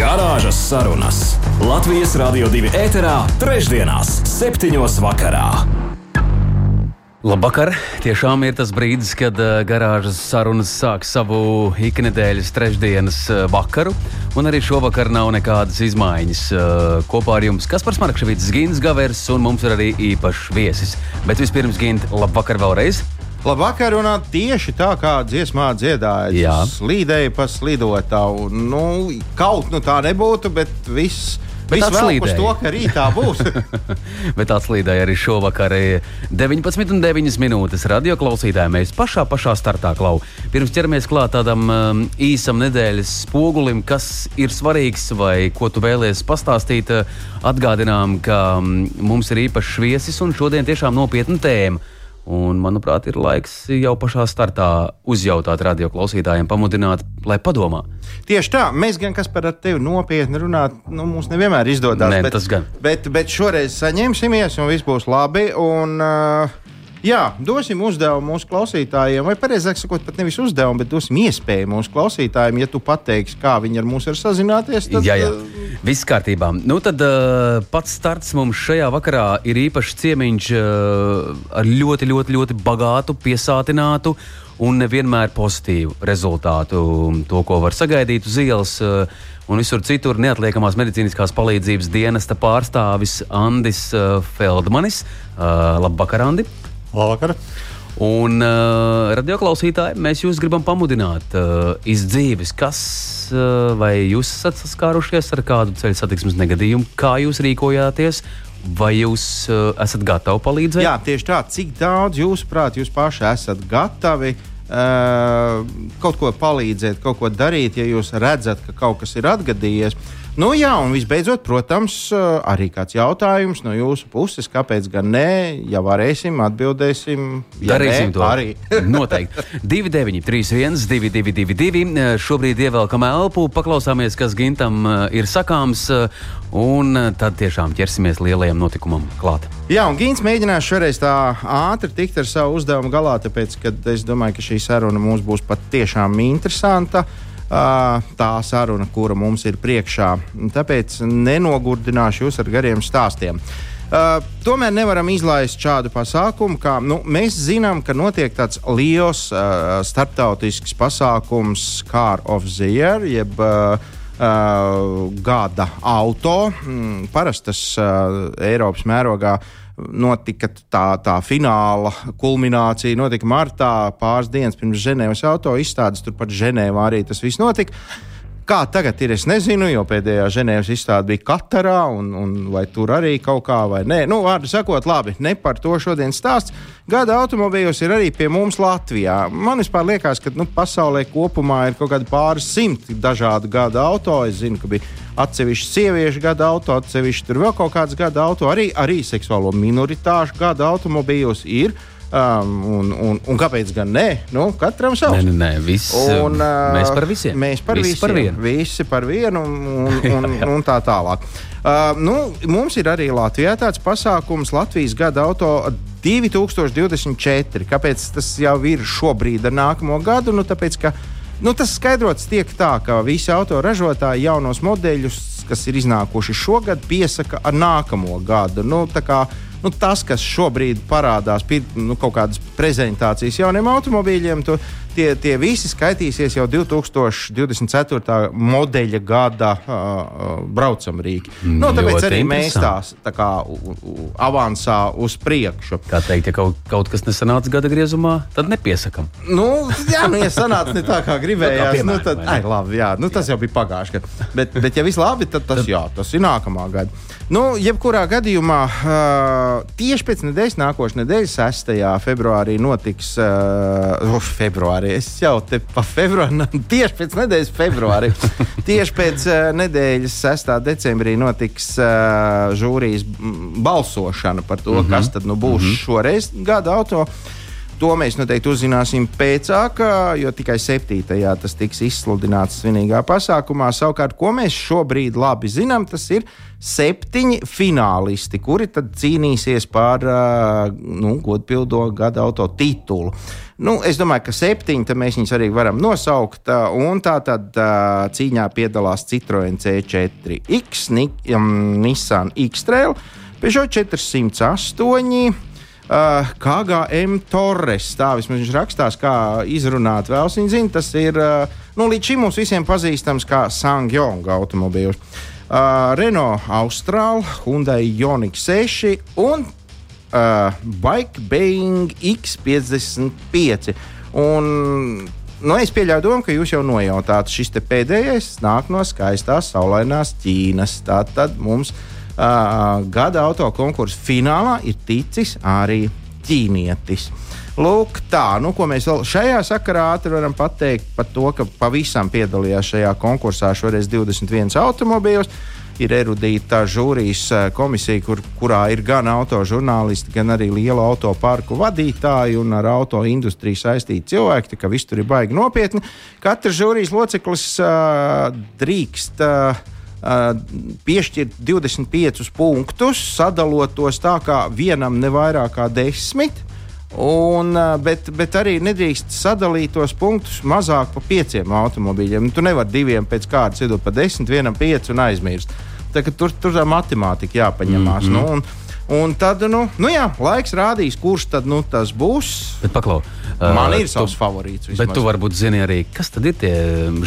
Garāžas sarunas Latvijas Rādio 2 ēterā, trešdienās, septiņos vakarā. Labvakar! Tiešām ir tas brīdis, kad uh, garāžas sarunas sāk savu iknedēļas trešdienas uh, vakaru. Un arī šovakar nav nekādas izmaiņas. Uh, kopā ar jums Kaspars Markevits, Gins Gavers un mums ir arī īpašs viesis. Bet vispirms, Gint, labvakar vēlreiz! Labvakar, un tieši tā kā dziesmā dziedāja, slīdēja pa slidotāju. Nu, kaut nu tā nebūtu, bet viss Viss vēl uz to, ka rītā būs. Bet atslīdēja arī šovakar 19,9 minūtes radio klausītājiem. Mēs pašā, pašā startā klau. Pirms ķeramies klāt tādam um, īsam nedēļas spogulim, kas ir svarīgs vai ko tu vēlies pastāstīt, atgādinām, ka um, mums ir īpašs viesis un šodien tiešām nopietna tēma. Un, manuprāt, ir laiks jau pašā startā uzjautāt radioklausītājiem, pamudināt, lai padomā. Tieši tā, mēs gan kas par tevi nopietni runāt, nu, mums nevienmēr izdodas. Nē, bet, tas gan. Bet, bet šoreiz saņemsimies, un viss būs labi. Un, uh, Jā, dosim uzdevumu mūsu klausītājiem, vai precīzāk sakot, pat nevis uzdevumu, bet dosim iespēju mūsu klausītājiem, ja tu pateiksi, kā viņi ar mums var sazināties. Tad, jā, jā. Viss kārtībā. Nu, tad uh, pats starts mums šajā vakarā ir īpašs ciemiņš uh, ar ļoti, ļoti, ļoti bagātu, piesātinātu un nevienmēr pozitīvu rezultātu. To, ko var sagaidīt uz ielas. Un visur citur neatliekamās medicīniskās palīdzības dienesta pārstāvis Andis uh, Feldmanis. Labvakar, Andi! Labvakar! Un uh, radioklausītāji, mēs jūs gribam pamudināt uh, izdzīves, kas uh, vai jūs esat saskārušies ar kādu ceļu satiksmes negadījumu, kā jūs rīkojāties, vai jūs uh, esat gatavi palīdzēt? Jā, tieši tā, cik daudz jūs, prāt, jūs paši esat gatavi uh, kaut ko palīdzēt, kaut ko darīt, ja jūs redzat, ka kaut kas ir atgadījies. Uh, Nu, jā, un visbeidzot, protams, arī kāds jautājums no jūsu puses, kāpēc gan nē, ja varēsim, atbildēsim. Ja Darīsim nē, to arī. Noteikti. 2931, 222, šobrīd ievelkam elpu, paklausāmies, kas Gintam ir sakāms, un tad tiešām ķersimies lielajam notikumam klāt. Jā, un Gins mēģinās šoreiz tā ātri tikt ar savu uzdevumu galā, tāpēc, ka es domāju, ka šī saruna mums būs patiešām interesanta tā saruna, kura mums ir priekšā. Tāpēc nenogurdināšu jūs ar gariem stāstiem. Uh, tomēr nevaram izlaist šādu pasākumu, kā nu, mēs zinām, ka notiek tāds liels uh, starptautisks pasākums, Car of the Year, jeb uh, uh, gada auto. Mm, parastas uh, Eiropas mērogā uh, notika tā, tā fināla kulminācija, notika martā, pāris dienas pirms Ženēvas auto izstādes. Turpat Ženēvā arī tas viss notika. Kā tagad ir, es nezinu, jo pēdējā Ženēvas izstāde bija Katarā, un, un vai tur arī kaut kā vai nē. Nu, vārdu sakot, labi, ne par to šodien stāsts. Gada automobīļos ir arī pie mums Latvijā. Man liekas, ka nu, pasaulē kopumā ir kaut kādi pāris simti dažādu gada auto. Es zinu, ka bija atsevišķi sieviešu gada auto, atsevišķi tur vēl kaut kāds gada auto, arī, arī seksuālo minoritāšu gada automobīļos ir. Um, un, un, un kāpēc gan ne? Nu, katram savs. Nē, nē, viss, un, uh, mēs par visiem. Mēs par visi visiem. Par vienu. Visi par vienu un, un, un, un tā tālāk. Uh, nu, mums ir arī Latvijā tāds pasākums Latvijas gada auto 2024. Kāpēc tas jau ir šobrīd ar nākamo gadu? Nu, tāpēc, ka, nu, tas skaidrots tiek tā, ka visi autoražotāji jaunos modeļus, kas ir iznākuši šogad, piesaka ar nākamo gadu. Nu, nu, tas, kas šobrīd parādās, nu, kaut kādas prezentācijas jauniem automobīļiem, tu, tie, tie visi skaitīsies jau 2024. modeļa gada uh, braucam rīki. Mm, nu, tāpēc arī mēs tās tā kā avansā uz priekšu. Kā teikt, ja kaut, kaut kas nesanāca gada griezumā, tad nepiesakām. Nu, jā, nu, ja sanāca ne tā, kā gribējās, nu, nu, tad, ai, labi, jā, nu, tas jā. jau bija pagājuši. Bet, bet, ja viss labi, tad tas, jā, tas ir nākamā gada. Nu, jebkurā gadījumā. Uh, tieši pēc nedēļas, nākošais nedēļas, 6. februārī notiks. Uh, oh, februārī, es jau te pa februāri, tieši pēc nedēļas, februārī. tieši pēc uh, nedēļas, 6. decembrī, notiks uh, žūrijas balsošana par to, mm -hmm. kas tad nu būs mm -hmm. šoreiz gada auto. To mēs noteikti uzzināsim pēcāk, jo tikai 7. tas tiks izsludināts svinīgā pasākumā. Savukārt, ko mēs šobrīd labi zinām, tas ir septiņi finālisti, kuri tad cīnīsies par nu, godpildo gada auto titulu. Nu, es domāju, ka septiņi mēs viņus arī varam nosaukt. Un tā tad cīņā piedalās Citroen C4X, Nissan X-Trail. Peugeot 408, uh, KGM Torres. Tā vismaz viņš rakstās, kā izrunāt vēl. Viņa zina, tas ir uh, nu, līdz šim mums visiem pazīstams kā Sangyong automobīls. Uh, Renault Austral, Hyundai Ioniq 6 un uh, Bike Bang X55. Un, nu, es pieļauju domu, ka jūs jau nojautāt, šis pēdējais nāk no skaistās, saulainās Ķīnas. Tātad mums ir uh, gada auto konkursu finālā ir ticis arī ķīnietis. Lūk, tā, nu, ko mēs vēl šajā sakarā ātri varam pateikt par to, ka pavisam piedalījās šajā konkursā šoreiz 21 automobīļos. Ir erudīta žūrijas komisija, kur, kurā ir gan autožurnālisti, gan arī lielu autoparku vadītāji un ar auto industriju saistīti cilvēki. Tā kā viss tur ir baigi nopietni. Katrs žūrijas loceklis uh, drīkst. Uh, piešķirt 25 punktus, sadalot tos tā, ka vienam ne vairāk kā desmit. Un, bet, bet arī nedrīkst sadalīt tos punktus mazāk par pieciem automobīļiem. Tu nevari diviem pēc kārtas iedot pa desmit, vienam pieci un aizmirst. Tā, tur tur tā matemātika jāpaņemās. Mm -hmm. nu, un, Un tad, nu, nu jā, laiks rādīs, kurš tad nu, tas būs. Bet, paklau, Man ir savs tu, favorīts. Vismaz. Bet tu varbūt zini arī, kas tad ir tie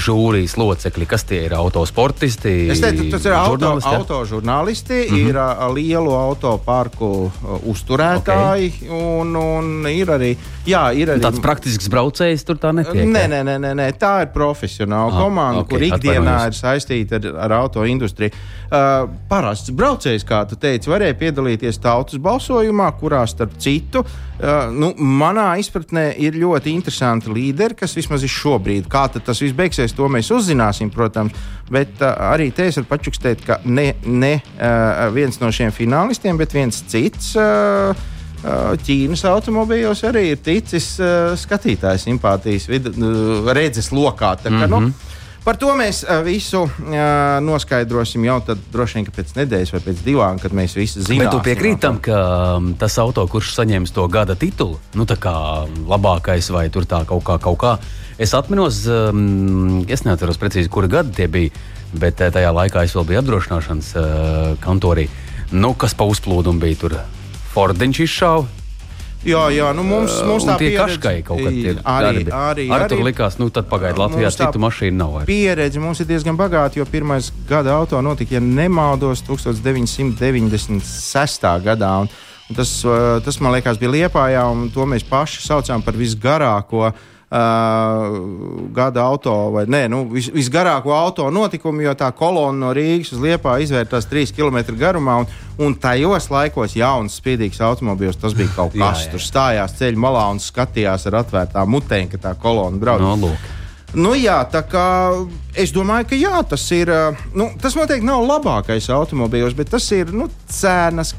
žūrijas locekļi, kas tie ir autosportisti. Es teicu, tas ir autožurnālisti, auto mm -hmm. ir uh, lielu autoparku uh, uzturētāji okay. un, un ir arī. Jā, ir arī tāds praktisks braucējs, tur tā netiek. Nē, nē, nē, nē, nē tā ir profesionāla ah, komanda, okay, kur ikdienā ir saistīta ar, ar auto industriju. Uh, parasts braucējs, kā tu teici, varēja piedalīties tautas balsojumā, kurā starp citu, nu, manā izpratnē ir ļoti interesanti līderi, kas vismaz ir šobrīd. Kā tas viss beigsies, to mēs uzzināsim, protams. Bet arī te es varu pačukstēt, ka ne, ne viens no šiem finālistiem, bet viens cits. Ķīnas automobīļos arī ir ticis uh, skatītājs simpātijas vid, uh, redzes lokā. Tā, ka, mm -hmm. nu, Par to mēs uh, visu uh, noskaidrosim jau tad, droši vien pēc nedēļas vai pēc divām, kad mēs visi zinām. Bet tu piekrīti tam, ka um, tas auto, kurš saņems to gada titulu, nu tā kā labākais vai tur tā kaut kā, kaut kā. Es atceros, um, es neatceros precīzi, kura gada tie bija, bet tajā laikā es vēl biju apdrošināšanas uh, kantorī. Nu, kas pa uzplūdumu bija tur? Fordiņš izšāva. Jā, jā, nu mums, mums tā pieredze kaškai kaut kad ir. Arī, arī, arī. Tur likās, nu tad pagaidu Latvijā citu mašīnu nav. Vairs. Pieredze mums ir diezgan bagāta, jo pirmais gada auto notika, ja nemaldos, 1996. gadā. Un, un tas, tas, man liekas, bija Liepājā, un to mēs paši saucām par visgarāko uh, uh, gada auto, vai nē, nu, vis, visgarāko auto notikumu, jo tā kolona no Rīgas uz Liepā izvērtās 3 km garumā. Un, un tajos laikos jauns, spīdīgs automobīls tas bija kaut kas. jā, jā. Tur stājās ceļa malā un skatījās ar atvērtām mutēm, ka tā kolona brauc. No, lūk. Nu, jā, tā kā es domāju, ka jā, tas ir. Nu, tas noteikti nav labākais automobīls, bet tas ir nu, cenas,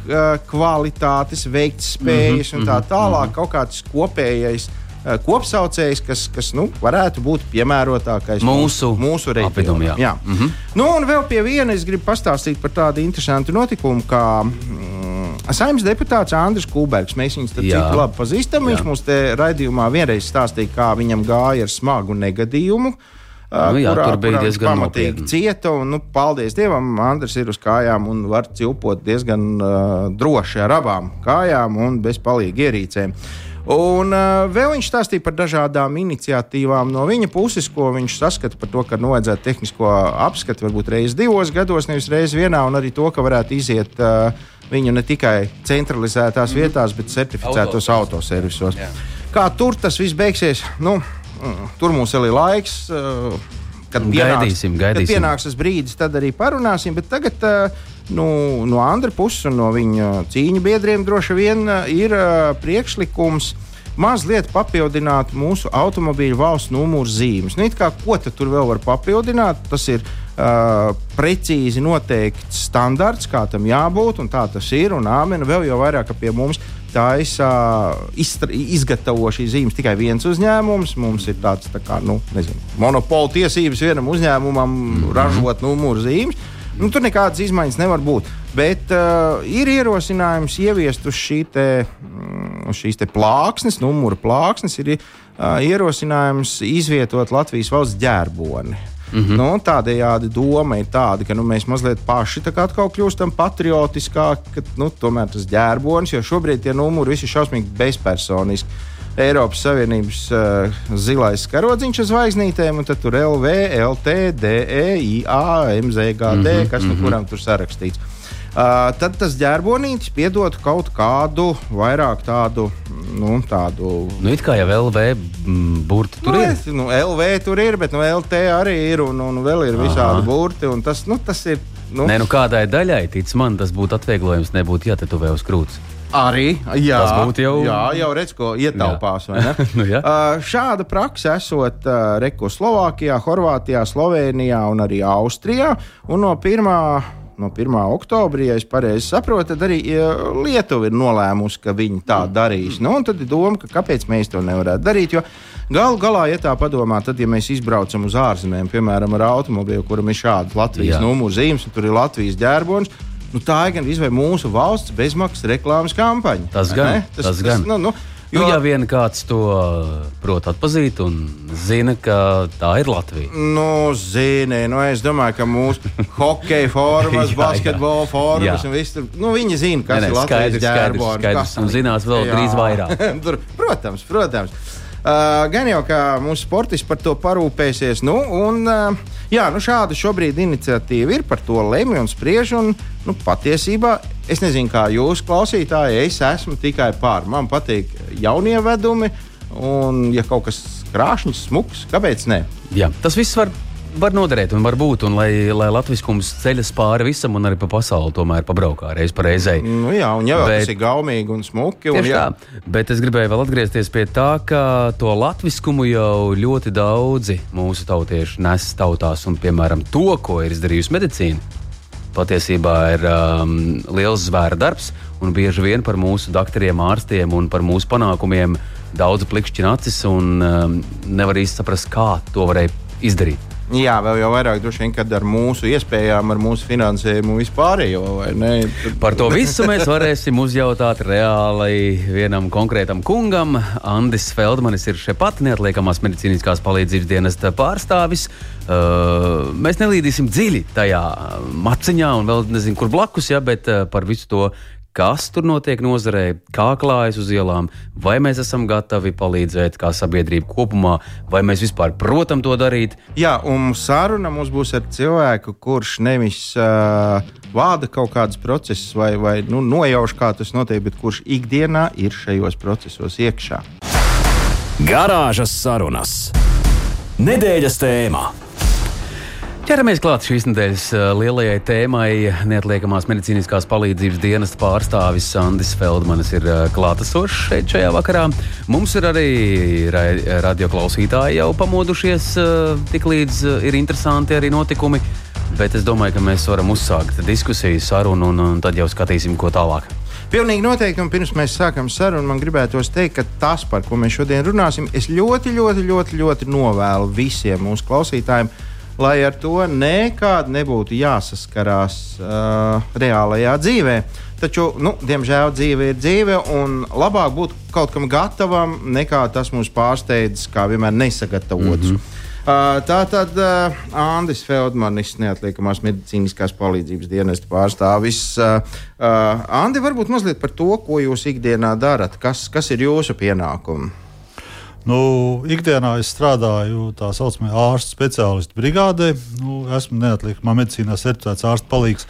kvalitātes, veiktspējas mm -hmm, un tā tālāk. Mm -hmm. Kaut kāds kopējais uh, kopsaucējs, kas, kas nu, varētu būt piemērotākais mūsu, mūsu reģionam. Jā. Jā. Mm -hmm. nu, un vēl pie viena es gribu pastāstīt par tādu interesantu notikumu, kā mm, saimnes deputāts Andris Kulbergs. Mēs viņu citu labi pazīstam. Viņš mums te raidījumā vienreiz stāstīja, kā viņam gāja ar smagu negadījumu. Nu, jā, kurā, tur bija diezgan pamatīgi cieta. Un, nu, paldies Dievam, Andris ir uz kājām un var cilpot diezgan uh, droši ar abām kājām un bez palīga ierīcēm. Un uh, vēl viņš stāstīja par dažādām iniciatīvām no viņa puses, ko viņš saskata par to, ka nu, vajadzētu tehnisko apskatu varbūt reizes divos gados, nevis reizes vienā, un arī to, ka varētu iziet uh, viņu ne tikai centralizētās mm. vietās, bet certificētos autoservisos. Kā tur tas viss beigsies? Nu, mm, tur mums ir laiks. Uh, kad gaidīsim, pienāks, gaidīsim. Kad pienāks tas brīdis, tad arī parunāsim. Bet tagad uh, nu, no Andra puses un no viņa cīņu biedriem droši vien uh, ir uh, priekšlikums mazliet papildināt mūsu automobīļu valsts numuru zīmes. Nu, kā, ko tur vēl var papildināt? Tas ir uh, precīzi noteikts standarts, kā tam jābūt, un tā tas ir. Un āmena vēl jau vairāk pie mums taisa izgatavo šīs zīmes tikai viens uzņēmums. Mums ir tāds tā kā, nu, nezinu, monopola tiesības vienam uzņēmumam mm -hmm. ražot numuru zīmes. Nu, tur nekādas izmaiņas nevar būt. Bet uh, ir ierosinājums ieviest uz šī te, mm, šīs te plāksnes, numuru plāksnes, ir uh, ierosinājums izvietot Latvijas valsts ģērboni. Mm -hmm. nu, tādējādi doma ir tāda, ka nu, mēs mazliet paši atkal kļūstam patriotiskāki, ka nu, tomēr tas ģērbonis, jo šobrīd tie numuri visi ir šausmīgi bezpersoniski. Eiropas Savienības uh, zilais karodziņš ar zvaigznītēm, un tur LV, LT, DE, IA, MZGD, mm -hmm, kas nu mm -hmm. kuram tur sarakstīts. Uh, tad tas ģērbonītis piedod kaut kādu vairāk tādu. Nu, tādu nu, it kā jau LV burti tur nu, ir. Es, nu, LV tur ir, bet nu, LT arī ir un, un vēl ir visādi Aha. burti. Tas, nu, tas ir. Nu. Nē, nu kādai daļai, tic man, tas būtu atvieglojums, nebūtu jātetuvē uz krūts. Arī jā, tas būtu jau. Jā, jau redz, ko ietaupās. nu, jā. uh, šāda praksa esot uh, Reku Slovākijā, Horvātijā, Slovenijā un arī Austrijā. Un no pirmā no 1. oktobra, ja es pareizi saprotu, tad arī Lietuva ir nolēmusi, ka viņi tā darīs. Nu, tad ir doma, ka kāpēc mēs to nevarētu darīt. Jo galu galā, ja tā padomā, tad, ja mēs izbraucam uz ārzemēm, piemēram, ar automobīlu, kuram ir šāds Latvijas numurs zīmes, un tur ir Latvijas ģērbonis. Nu, tā ir gan izvēle mūsu valsts bezmaksas reklāmas kampaņa. Tas gan. Tas, tas, tas gan. Nu, nu, Jo, nu, ja vien kāds to prot atpazīt un zina, ka tā ir Latvija. Nu, zini, nu, es domāju, ka mūsu hokeja formas, jā, basketbola formas, un viss tur, nu, viņi zina, kas ne, ne, ir Latvijas ģērbons. Skaidrs, skaidrs, un zinās vēl jā. drīz vairāk. protams, protams. Uh, gan jau kā mūsu sportists par to parūpēsies. Nu, un, uh, jā, nu šāda šobrīd iniciatīva ir par to lemj un spriež. Un, nu, patiesībā es nezinu, kā jūs klausītāji, es esmu tikai pār. Man patīk jaunie vedumi, un ja kaut kas krāšņs, smuks, kāpēc ne? Jā, tas viss var var noderēt un var būt, un lai, lai latviskums ceļas pāri visam un arī pa pasauli tomēr pabraukā reiz pa reizei. Nu jā, un jau bet, tas ir gaumīgi un smuki. Un jā. tā, bet es gribēju vēl atgriezties pie tā, ka to latviskumu jau ļoti daudzi mūsu tautieši nes tautās, un piemēram to, ko ir izdarījusi medicīna. Patiesībā ir um, liels zvēra darbs, un bieži vien par mūsu doktoriem, ārstiem un par mūsu panākumiem daudz plikšķina acis, un um, nevar īsti saprast, kā to varēja izdarīt. Jā, vēl jau vairāk droši vien, kad ar mūsu iespējām, ar mūsu finansējumu vispārējo. Par to visu mēs varēsim uzjautāt reāli vienam konkrētam kungam. Andris Feldmanis ir šeit pat neatliekamās medicīniskās palīdzības dienesta pārstāvis. Uh, mēs nelīdīsim dziļi tajā maciņā un vēl nezinu, kur blakus, ja, bet uh, par visu to, kas tur notiek nozarē, kā klājas uz ielām, vai mēs esam gatavi palīdzēt kā sabiedrība kopumā, vai mēs vispār protam to darīt. Jā, un saruna mums būs ar cilvēku, kurš nevis uh, vāda kaut kādus procesus vai, vai nu, nojauš, kā tas notiek, bet kurš ikdienā ir šajos procesos iekšā. Garāžas sarunas. Nedēļas tēmā. Ķeramies klāt šīs nedēļas lielajai tēmai. Neatliekamās medicīniskās palīdzības dienas pārstāvis Sandis Feldmanis ir klātesošs šeit šajā vakarā. Mums ir arī radioklausītāji jau pamodušies, tik līdz ir interesanti arī notikumi. Bet es domāju, ka mēs varam uzsākt diskusiju, sarunu un, un tad jau skatīsim, ko tālāk. Pilnīgi noteikti, un pirms mēs sākam sarunu, man gribētos teikt, ka tas, par ko mēs šodien runāsim, es ļoti, ļoti, ļoti, ļoti novēlu visiem mūsu klausītājiem lai ar to nekād nebūtu jāsaskarās uh, reālajā dzīvē. Taču, nu, diemžēl, dzīve ir dzīve, un labāk būt kaut kam gatavam, nekā tas mūs pārsteidz, kā vienmēr nesagatavots. Mm -hmm. Uh, tā tad uh, Andris Feldmanis, neatliekamās medicīniskās palīdzības dienesta pārstāvis. Uh, uh, Andi, varbūt mazliet par to, ko jūs ikdienā darat, kas, kas ir jūsu pienākumi? Nu, ikdienā es strādāju tā saucamajā ārstu speciālistu brigādē. Nu, esmu neatliekamā medicīnā certificēts ārsta palīgs.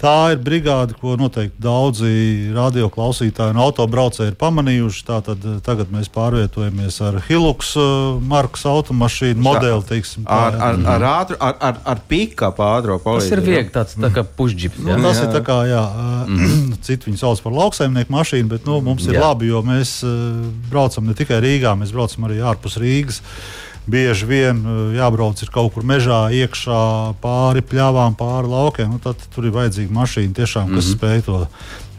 Tā ir brigāde, ko noteikti daudzi radioklausītāji un autobraucēji ir pamanījuši. Tātad eh, tagad mēs pārvietojamies ar Hilux uh, markas automašīnu modeli. Teiksim, tā, ar, ar, ar, ātru, ar, ar, ar pikapu ātrā palīdzību. Tas ir viegli tāds tā kā pušģips. Nu, tas jā. ir tā kā, jā, mm -hmm. citi viņu sauc par lauksaimnieku mašīnu, bet nu, mums ir jā. labi, jo mēs braucam ne tikai Rīgā, mēs braucam arī ārpus Rīgas. Bieži vien eh, jābrauc kaut kur mežā, iekšā pāri pļāvām, pāri laukiem. Nu, tad tur ir vajadzīga mašīna, tiešām, kas mm -hmm. spēj to,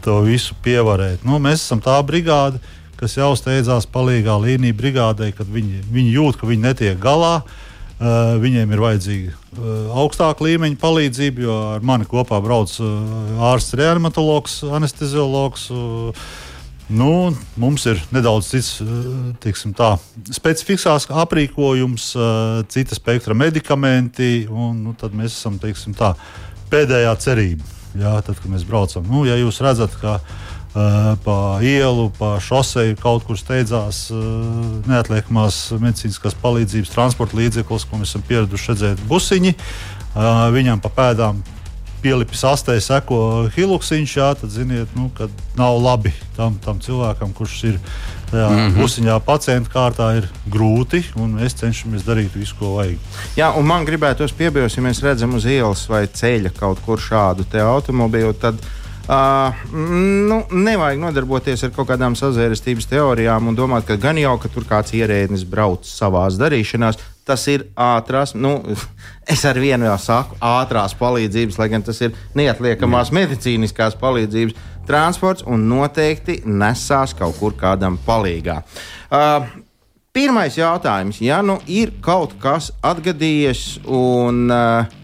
to visu pievarēt. Nu, mēs esam tā brigāde, kas jau steidzās palīgā līnija brigādei, kad viņi, viņi jūt, ka viņi netiek galā. Uh, viņiem ir vajadzīga uh, augstāka līmeņa palīdzība, jo ar mani kopā brauc uh, ārsts, reanimatologs, anesteziologs. Uh, Nu, mums ir nedaudz cits, eh, tā, specifiskāks aprīkojums, eh, cita spektra medikamenti, un nu, tad mēs esam teiksim, tā, pēdējā cerība. Jā, tad, kad mēs braucam, nu, ja jūs redzat, ka uh, pa ielu, pa šoseju kaut kur steidzās uh, neatliekamās medicīniskās palīdzības transporta līdzeklis, ko mēs esam pieraduši redzēt busiņi, uh, viņam pa pēdām pielipis astē, seko hiluksiņš, jā, tad ziniet, nu, ka nav labi tam, tam cilvēkam, kurš ir tajā mm -hmm. pusiņā pacientu kārtā, ir grūti, un mēs cenšamies darīt visu, ko vajag. Jā, un man gribētos piebilst, ja mēs redzam uz ielas vai ceļa kaut kur šādu automobīlu, tad Uh, nu, nevajag nodarboties ar kaut kādām sazvērestības teorijām un domāt, ka gan jau ka tur kāds ierēdnis brauc savā darīšanās tas ir ātrās, nu, es ar vienu jau saku, ātrās palīdzības, lai gan tas ir neatliekamās medicīniskās palīdzības transports un noteikti nesās kaut kur kādam palīgā. Uh, Pirmais jautājums, ja nu ir kaut kas atgadījies, un uh,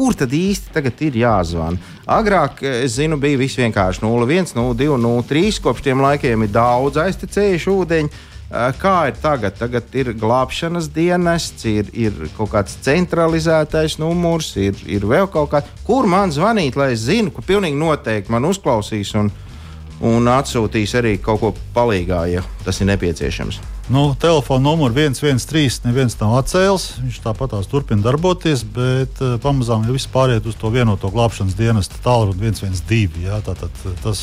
kur tad īsti tagad ir jāzvana? Agrāk, es zinu, bija viss vienkārši 01, 02, 03. Kopš tiem laikiem ir daudz aiztecējuši ūdeņi. Eh, kā ir tagad? Tagad ir glābšanas dienests, ir, ir kaut kāds centralizētais numurs, ir, ir vēl kaut kāds. Kur man zvanīt, lai es zinu, ka pilnīgi noteikti man uzklausīs un, un atsūtīs arī kaut ko palīgā, ja tas ir nepieciešams? Nu, telefona numuru 113 neviens nav atcēlis. Viņš tāpat turpina darboties, bet uh, pamazām jau viss pāriet uz to vienoto glābšanas dienestu tālruni 112. Jā, tātad, eh, tas,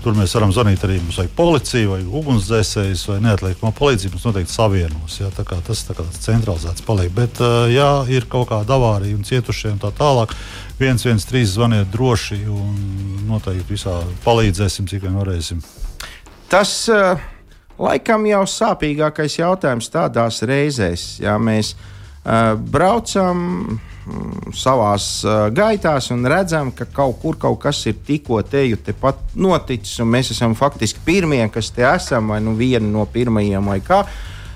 tur mēs varam zvanīt arī mums vajag policiju, vai ugunsdzēsējus, vai neatliekamo palīdzību. Mums noteikti savienos. Jā, tā tas tā kā centralizēts paliek. Bet, uh, ja ir kaut kāda avārija un cietušie un tā tālāk, 113 zvaniet droši un noteikti visā palīdzēsim, cik vien varēsim. Tas uh Laikam jau sāpīgākais jautājums tādās reizēs, ja mēs uh, braucam mm, savās uh, gaitās un redzam, ka kaut kur kaut kas ir tikko teju tepat noticis, un mēs esam faktiski pirmie, kas te esam, vai nu viena no pirmajiem, vai kā.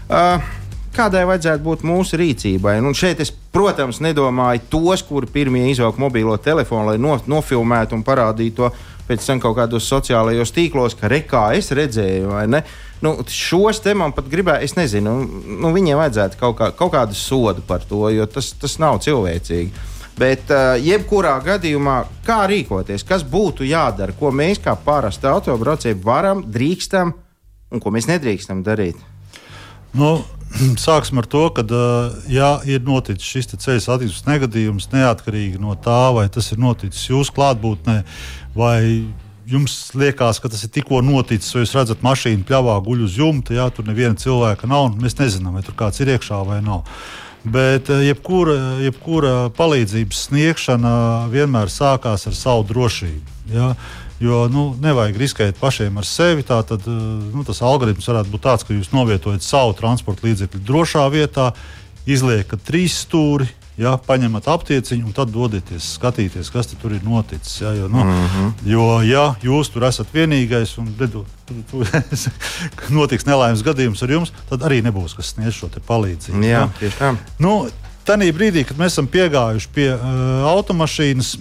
Uh, kādai vajadzētu būt mūsu rīcībai? Un šeit es, protams, nedomāju tos, kuri pirmie izvelk mobilo telefonu, lai no, nofilmētu un parādītu to pēc tam kaut kādos sociālajos tīklos, ka rekā es redzēju, vai ne? Nu, šos te man pat gribēja, es nezinu, nu, viņiem vajadzētu kaut, kā, kaut kādu sodu par to, jo tas, tas nav cilvēcīgi. Bet, uh, jebkurā gadījumā, kā rīkoties, kas būtu jādara, ko mēs kā parasti autobraucēji varam, drīkstam un ko mēs nedrīkstam darīt? Nu, sāksim ar to, ka, ja ir noticis šis ceļu satiksmes negadījums, neatkarīgi no tā, vai tas ir noticis jūsu klātbūtnē, vai jums liekas, ka tas ir tikko noticis, vai jūs redzat, mašīna pļāvā guļ uz jumta, jā, tur neviena cilvēka nav, mēs nezinām, vai tur kāds ir iekšā vai nav. Bet jebkura, jebkura palīdzības sniegšana vienmēr sākās ar savu drošību. Ja? Jo nu, nevajag riskēt pašiem ar sevi. Tātad, nu, tas algoritms varētu būt tāds, ka jūs novietojat savu transporta līdzekli drošā vietā, izliekat trīs stūri, ja, paņemat aptieciņu un tad dodaties skatīties, kas tur ir noticis. Ja, jo, nu, mm -hmm. jo, ja jūs tur esat vienīgais un redu, notiks nelaimes gadījums ar jums, tad arī nebūs kas sniedz šo palīdzību. Jā, ja. tieši tā. Nu, Tanī brīdī, kad mēs esam piegājuši pie uh, automašīnas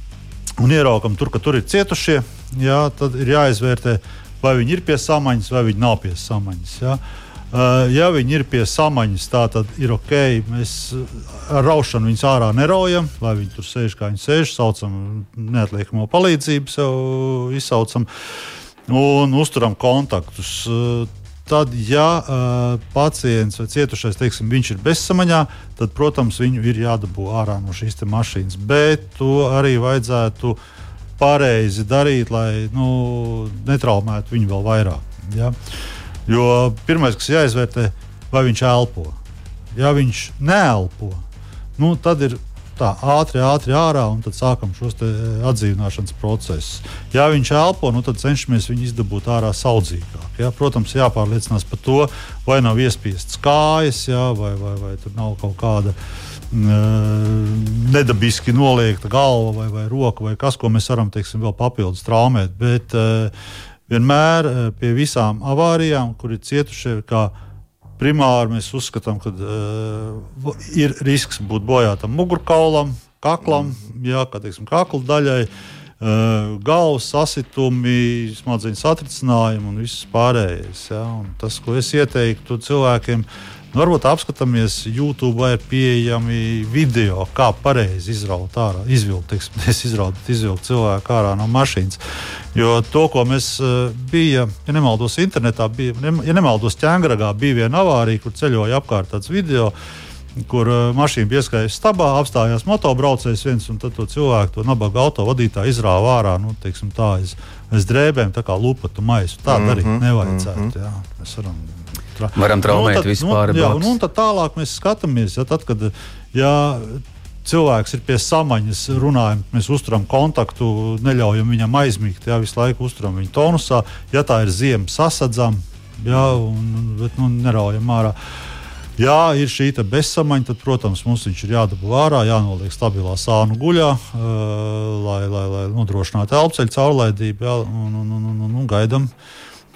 un ieraugam, tur, ka tur ir cietušie, jā, tad ir jāizvērtē, vai viņi ir pie samaņas vai viņi nav pie samaņas. Jā. Uh, ja viņi ir pie samaņas, tā tad ir ok. Mēs ar raušanu viņus ārā neraujam, lai viņi tur sēž kā viņi sēž, saucam neatliekamo palīdzību, sev izsaucam un uzturam kontaktus. Uh, tad, ja uh, pacients vai cietušais teiksim, ir bezsamaņā, tad, protams, viņu ir jādabū ārā no šīs mašīnas. Bet to arī vajadzētu pareizi darīt, lai nu, netraumētu viņu vēl vairāk. Ja? Jo pirmais, kas jāizvērtē, vai viņš elpo. Ja viņš neelpo, nu, tad ir tā ātri, ātri ārā, un tad sākam šos atdzīvināšanas procesus. Ja viņš elpo, nu, tad cenšamies viņu izdabūt ārā saudzīgāk. Ja? Protams, jāpārliecinās par to, vai nav iespiestas kājas, ja? vai, vai, vai tur nav kaut kāda nedabiski noliekta galva vai, vai roka, vai kas, ko mēs varam teiksim, vēl papildus traumēt. Bet uh, vienmēr uh, pie visām avārijām, kur ir cietušie, kā primāri mēs uzskatām, ka uh, ir risks būt bojātam mugurkaulam, kaklam, jā, kā teiksim, kakla daļai. Uh, galvas sasitumi, smadzeņu satricinājumi un viss pārējais. Ja? Un tas, ko es ieteiktu cilvēkiem, ir Nu, varbūt apskatāmies, YouTube ir pieejami video, kā pareizi izraut ārā, izvilkt, teiksim, izraut, izvilkt cilvēku ārā no mašīnas. Jo to, ko mēs uh, bija, ja nemaldos, internetā, bija, ja nemaldos, ķēngragā bija viena avārija, kur ceļoja apkārt tāds video kur uh, mašīna pieskārās stabā, apstājās motobraucējs viens, un to cilvēku, to nabaga auto vadītāju izrāva ārā nu, teiksim, tā, aiz, aiz drēbēm, tā kā lupatu maisu. Tā darīt mm -hmm, nevajadzētu. Mm -hmm. jā, mēs varam tra varam traumēt nu, tad, vispār. Nu, jā, un, un tad tālāk mēs skatāmies, ja, tad, kad ja, cilvēks ir pie samaņas, runājam, mēs uzturam kontaktu, neļaujam viņam aizmigt, ja visu laiku uzturam viņu tonusā. Ja tā ir ziema, sasadzam, ja, un, bet nu, neraujam ārā. Ja ir šī bezsamaņa, tad, protams, mums viņš ir jādabū ārā, jānoliek stabilā sānu guļā, uh, lai, lai, lai nodrošinātu elpoceļu caurlaidību, ja, un, un, un, un, un gaidām,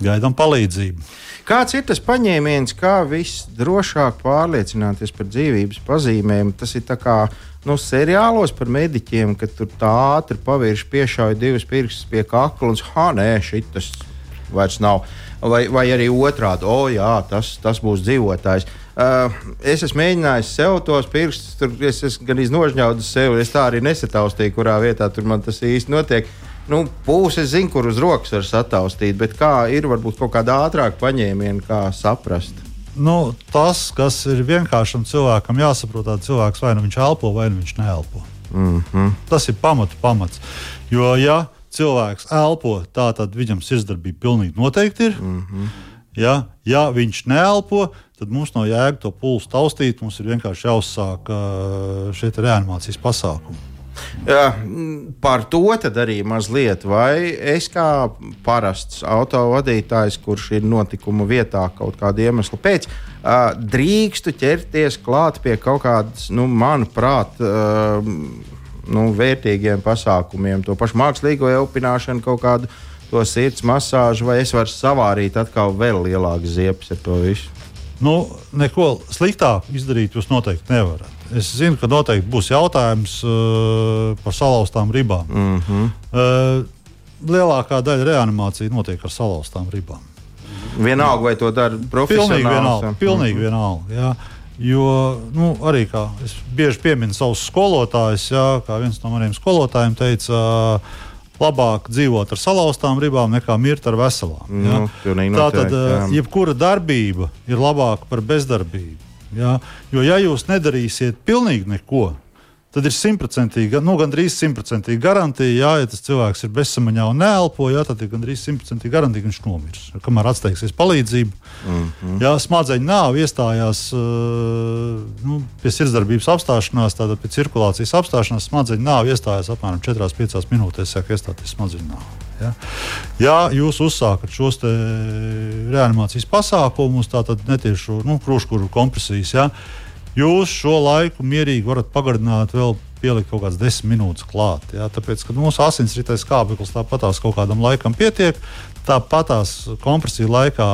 gaidām palīdzību. Kāds ir tas paņēmiens, kā visdrošāk pārliecināties par dzīvības pazīmēm? Tas ir kā nu, seriālos par mediķiem, kad tur tā ātri pavirši piešauja divas pirkstus pie kakla un ha, nē, šis vairs nav. Vai, vai arī otrādi, o, jā, tas, tas būs dzīvotājs. Uh, es esmu mēģinājis sev tos pirkstus, tur es esmu gan iznožņaudis sev, es tā arī nesataustīju, kurā vietā tur man tas īsti notiek. Uh, nu, pūles es zinu, kur uz rokas var sataustīt, bet kā ir varbūt kaut kāda ātrāka paņēmiena, kā saprast. Nu, tas, kas ir vienkāršam cilvēkam jāsaprot, tad cilvēks vai nu viņš elpo, vai nu viņš neelpo. Mm -hmm. Tas ir pamatu pamats. Jo, ja cilvēks elpo, tā tad viņam sirdsdarbība pilnīgi noteikti ir. Mm -hmm. ja, ja viņš neelpo, tad mums nav jēga to pulsu taustīt. Mums ir vienkārši jāuzsāk šie reanimācijas pasākumi. Ja, par to arī mazliet. Vai es kā parasts autovadītājs, kurš ir notikuma vietā kaut kāda iemesla pēc, drīkstu ķerties klāt pie kaut kādas, nu, manuprāt, nu, vērtīgiem pasākumiem, to pašu mākslīgo elpināšanu, kaut kādu to sirds masāžu, vai es varu savārīt atkal vēl lielākas ziepes ar to visu? Nu, neko sliktāku izdarīt jūs noteikti nevarat. Es zinu, ka noteikti būs jautājums uh, par salauztām ribām. Mm -hmm. uh, lielākā daļa reanimācija notiek ar salauztām ribām. Vienalga, vai to dara profesionāli. Pilnīgi vienalga. Pilnīgi mm -hmm. vienalga jā. Jo nu, arī kā es bieži pieminu savus skolotājus, jā, kā viens no maniem skolotājiem teica, uh, labāk dzīvot ar salauztām ribām nekā mirt ar veselām. Nu, Tā tad uh, jebkura darbība ir labāka par bezdarbību. Ja? Jo, ja jūs nedarīsiet pilnīgi neko, tad ir simtprocentīga, nu, gandrīz simtprocentīga garantija, jā, ja tas cilvēks ir bezsamaņā un neelpo, jā, tad ir gandrīz simtprocentīga garantija, ka viņš nomirs. Kamēr atsteigsies palīdzība, mm -hmm. jā, smadzeņu nāve iestājās nu, pie sirdsdarbības apstāšanās, tātad pie cirkulācijas apstāšanās, smadzeņu nāve iestājās apmēram 4-5 minūtēs, sāk iestāties smadzeņu nāve. Ja, ja jūs uzsākat šos reanimācijas pasākumus, tātad netiešu nu, krūškuru kompresijas, ja, jūs šo laiku mierīgi varat pagarināt vēl pielikt kaut kādas desmit minūtes klāt. Ja, tāpēc, ka mūsu asinsrites kāpeklis tāpatās kaut kādam laikam pietiek. Tāpatās kompresija laikā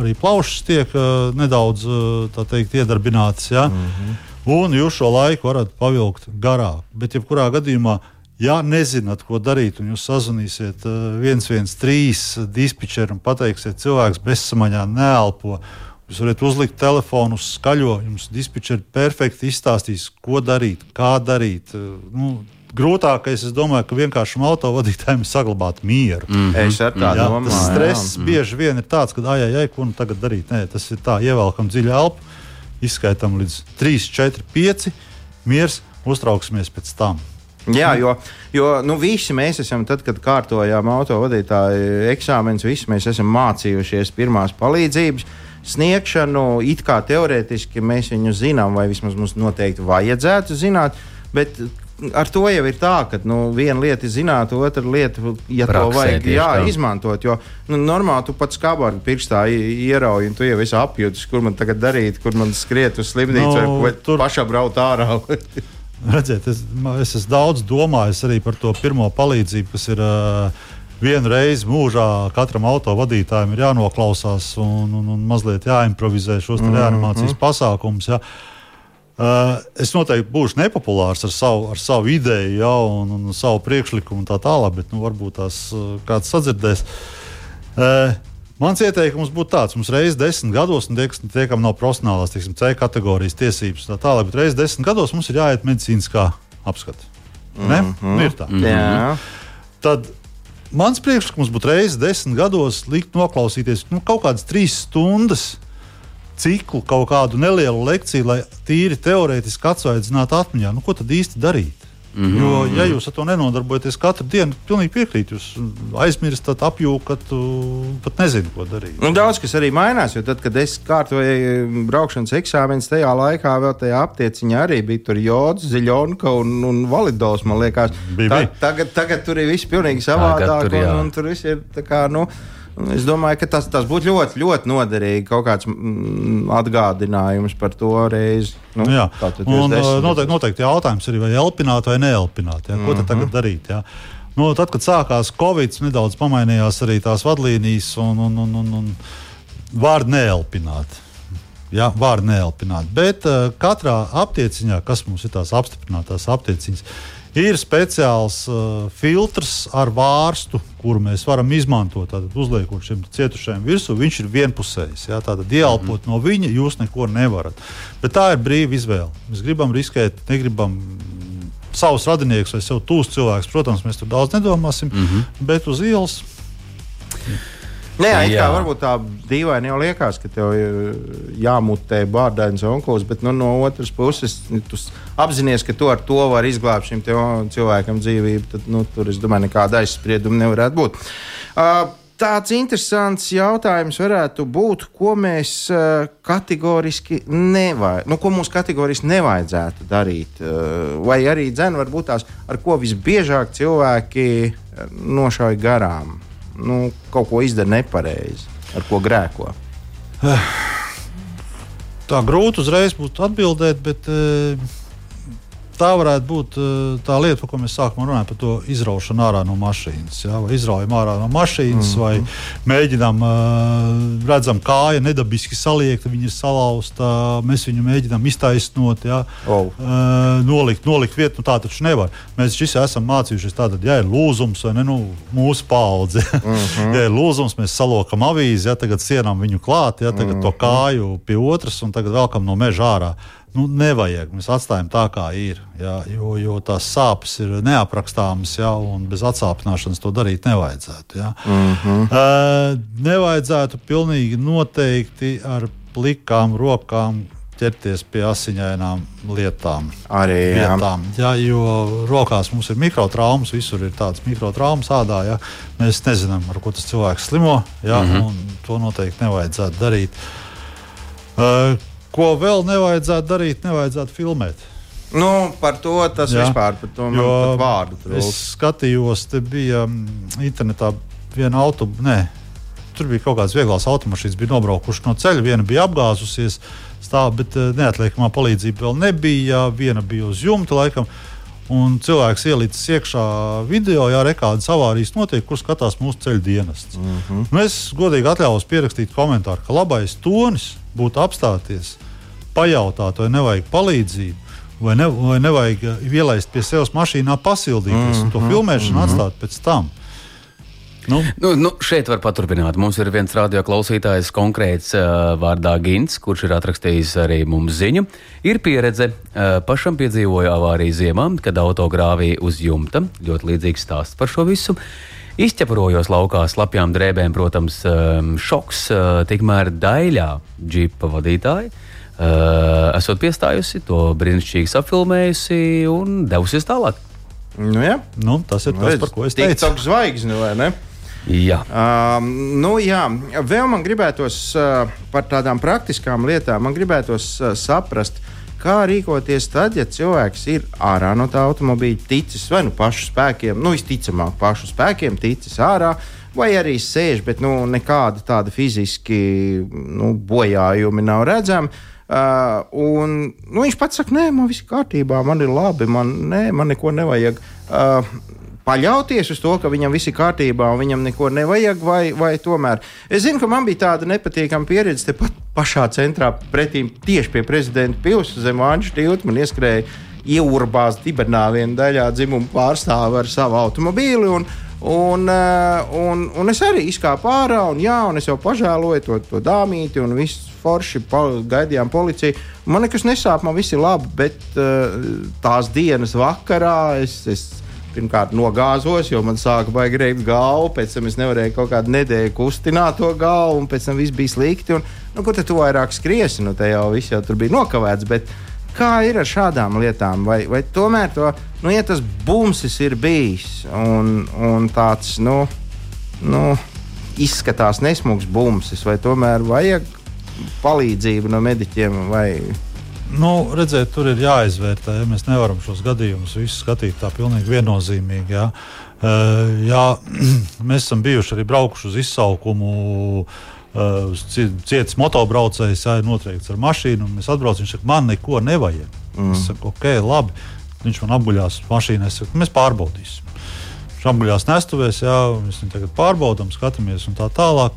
arī plaušas tiek uh, nedaudz uh, teikt, iedarbinātas. Ja, mm -hmm. Un jūs šo laiku varat pavilkt garāk. Bet, jebkurā gadījumā, Ja nezināt, ko darīt, un jūs sazvanīsiet 113 dispečeru un pateiksiet, cilvēks bezsamaņā neelpo, jūs varat uzlikt telefonu uz skaļo, jums dispečeri perfekti izstāstīs, ko darīt, kā darīt. Nu, grūtākais, es domāju, ka vienkāršam autovadītājam ir saglabāt mieru. Mm -hmm. Es ar tādu domāju. Tas stress jā. bieži vien ir tāds, ka, ah, jā, ko nu tagad darīt? Nē, tas ir tā, ievelkam dziļu elpu, izskaitām līdz 3, 4, 5, miers, uztrauksimies pēc tam. Jā, jo, jo nu, visi mēs esam, tad, kad kārtojām autovadītāju eksāmenus, visi mēs esam mācījušies pirmās palīdzības sniegšanu. It kā teorētiski mēs viņu zinām, vai vismaz mums noteikti vajadzētu zināt. Bet ar to jau ir tā, ka nu, viena lieta ir zināt, otra lieta, ja Praksē, to vajag jā, tā. izmantot. Jo nu, normāli tu pats skābāri pirkstā ierauj, un tu jau esi apjūtis, kur man tagad darīt, kur man skriet uz slimnīcu no, vai, vai tur... pašā braukt ārā. Redziet, es, es esmu daudz domājis arī par to pirmo palīdzību, kas ir uh, vienu reizi mūžā katram autovadītājam ir jānoklausās un, un, un mazliet jāimprovizē šos mm -hmm. reanimācijas pasākumus. Ja. Uh, es noteikti būšu nepopulārs ar savu, ar savu ideju, ja, un, un savu priekšlikumu un tā tālāk, bet nu, varbūt tās uh, kāds sadzirdēs. Uh, Mans ieteikums būtu tāds, mums reizes desmit gados, un tie, kas tiekam nav profesionālās, teiksim, C kategorijas tiesības, tā tālāk, bet reizes desmit gados mums ir jāiet medicīniskā apskata. Mm -hmm. Nu, ir tā. Mm -hmm. Tad mans priekšlikums būtu reizes desmit gados likt noklausīties nu, kaut kādas trīs stundas ciklu, kaut kādu nelielu lekciju, lai tīri teorētiski atsvaidzinātu atmiņā. Nu, ko tad īsti darīt? Mm -hmm. Jo, ja jūs ar to nenodarbojaties katru dienu, pilnīgi piekrītu. Jūs aizmirstat, apjūkat, pat nezinu, ko darīt. Nu, daudz kas arī mainās, jo tad, kad es kārtoju braukšanas eksāmenus, tajā laikā vēl tajā aptieciņā arī bija tur jods, ziļonka un, un validos, man liekas. Bija, bija. Ta, tagad, tagad tur ir viss pilnīgi savādāk, tur, un, un tur viss ir tā kā. Nu, Es domāju, ka tas, tas būtu ļoti, ļoti noderīgi. Kaut kāds mm, atgādinājums par to reizi. Nu, jā, un noteikti, noteikti jautājums ir, vai elpināt vai neelpināt. Jā, ko mm -hmm. tagad darīt? Jā? Nu, tad, kad sākās Covid, nedaudz pamainījās arī tās vadlīnijas un, un, un, un, un vārdu neelpināt. Jā, vārdu neelpināt. Bet uh, katrā aptieciņā, kas mums ir tās apstiprinātās aptieciņas, uh, Ir speciāls uh, filtrs ar vārstu, kuru mēs varam izmantot. Tātad, uzliekot šiem cietušajiem virsū, viņš ir vienpusējs. Jā, tātad, ieelpot mm. no viņa, jūs neko nevarat. Bet tā ir brīva izvēle. Mēs gribam riskēt, negribam savus radiniekus vai sev tūs cilvēkus. Protams, mēs tur daudz nedomāsim, mm -hmm. bet uz ielas. Nē, jā, kā varbūt tā dīvaini jau liekas, ka tev jāmutē bārdains onkurs, bet nu, no otras puses tu apzinājies, ka tu ar to vari izglābt šim cilvēkam dzīvību. Tad nu, tur, es domāju, nekāda aizsprieduma nevarētu būt. Uh, Tāds interesants jautājums varētu būt, ko mēs uh, kategoriski nevajag, nu, ko mums kategoriski nevajadzētu darīt. Uh, vai arī dzēna varbūt tās, ar ko visbiežāk cilvēki nošauj garām nu, kaut ko izdara nepareizi, ar ko grēko? Tā grūti uzreiz būtu atbildēt, bet uh, tā varētu būt eh, tā lieta, par ko mēs sākumā runājam, par to izraušanu ārā no mašīnas. Ja? Vai izraujam ārā no mašīnas, mm -hmm. vai mēģinām, eh, redzam, kāja nedabiski saliekta, viņa ir salauzta, mēs viņu mēģinām iztaisnot, ja? oh. nolikt, nolikt vietu. Nu, tā taču nevar. Mēs visi esam mācījušies, tātad, ja ir lūzums vai ne, nu, mūsu paudze. Mm -hmm. ja ir lūzums, mēs salokam avīzi, ja tagad sienām viņu klāt, ja tagad mm -hmm. to kāju pie otras un tagad velkam no meža ārā nu, nevajag. Mēs atstājam tā, kā ir. Jā, jo, jo tās sāpes ir neaprakstāmas, jā, un bez atsāpināšanas to darīt nevajadzētu. Jā. Mm -hmm. uh, nevajadzētu pilnīgi noteikti ar plikām rokām ķerties pie asiņainām lietām. Arī jā. Jā, jo rokās mums ir mikrotraumas, visur ir tādas mikrotraumas ādā. Jā. Mēs nezinām, ar ko tas cilvēks slimo. Jā, mm -hmm. To noteikti nevajadzētu darīt. Uh, Ko vēl nevajadzētu darīt, nevajadzētu filmēt. Nu, par to tas Jā, vispār par to jo vārdu trūkst. Es skatījos, te bija mm, internetā viena autobusa. Tur bija kaut kādas vieglas automašīnas, bija nobraukušas no ceļa. Viena bija apgāzusies, stāv, bet eh, neatliekamā palīdzība vēl nebija. Viena bija uz jumta laikam. Un cilvēks ielicis iekšā video, ja kādas avārijas notiek, kur skatās mūsu ceļu dienests. Mm -hmm. Nu, es godīgi atļāvos pierakstīt komentāru, ka labais tonis būtu apstāties, pajautāt, vai nevajag palīdzību. Vai, ne, vai nevajag ielaist pie sevis mašīnā, pasildīties mm -hmm. un to mhm. filmēšanu mm -hmm. atstāt pēc tam. Nu. Nu, nu, šeit var paturpināt. Mums ir viens radio klausītājs, konkrēts uh, vārdā Gins, kurš ir atrakstījis arī mums ziņu. Ir pieredze, uh, pašam piedzīvoja avāriju ziemā, kad auto grāvīja uz jumta. Ļoti līdzīgs stāsts par šo visu. Izķeprojos laukā slapjām drēbēm, protams, um, šoks, uh, tikmēr daļā džipa vadītāja. Uh, esot piestājusi, to brīnišķīgi apfilmējusi un devusies tālāk. Nu, ja. nu, tas ir Nu, tas, par ko es teicu. TikTok zvaigzne, vai ne? Jā. Uh, nu, jā, vēl man gribētos uh, par tādām praktiskām lietām, man gribētos uh, saprast, kā rīkoties tad, ja cilvēks ir ārā no tā automobīļa, ticis vai nu pašu spēkiem, nu visticamāk, pašu spēkiem, ticis ārā. Vai arī sēž, bet nu, nekāda tāda fiziski nu, bojājumi nav redzami. Uh, un, nu, viņš pats saka, nē, man viss kārtībā, man ir labi, man, nē, man neko nevajag. Uh, paļauties uz to, ka viņam viss ir kārtībā un viņam neko nevajag, vai, vai tomēr. Es zinu, ka man bija tāda nepatīkama pieredze tepat pašā centrā, pretī tieši pie prezidenta pilsētas zem Vāņu tilta. Man ieskrēja ieurbās dibenā viena daļā dzimuma pārstāve ar savu automobīli. Un, Un, uh, un, un es arī izkāpu ārā, un, jā, un es jau pažēloju to, to dāmīti, un viss forši pol gaidījām policiju. Man nekas nesāp, man viss ir labi, bet uh, tās dienas vakarā es, es pirmkārt nogāzos, jo man sāka baigi reikt galvu, pēc tam es nevarēju kaut kādu nedēļu kustināt to galvu, un pēc tam viss bija slikti. Un, nu, kur tad tu vairāk skriesi? Nu, te jau viss jau tur bija nokavēts. Bet, Kā ir ar šādām lietām? Vai, vai tomēr to, nu, ja tas bumsis ir bijis un, un tāds, nu, nu, izskatās nesmugs bumsis, vai tomēr vajag palīdzību no mediķiem? Vai... Nu, redziet, tur ir jāizvērtē. Mēs nevaram šos gadījumus visus skatīt tā pilnīgi viennozīmīgi. Jā. Uh, jā, mēs esam bijuši arī braukuši uz izsaukumu. Uh, Cietis motobraucējs ir notriekts ar mašīnu, un mēs atbraucam. Viņš saka, man neko nevajag. Mm. Es saku, ok, labi. Viņš man apguļās mašīnā. Es saku, mēs pārbaudīsim. Viņš apguļās nestuvēs, jā, mēs viņu tagad pārbaudām, skatāmies un tā tālāk.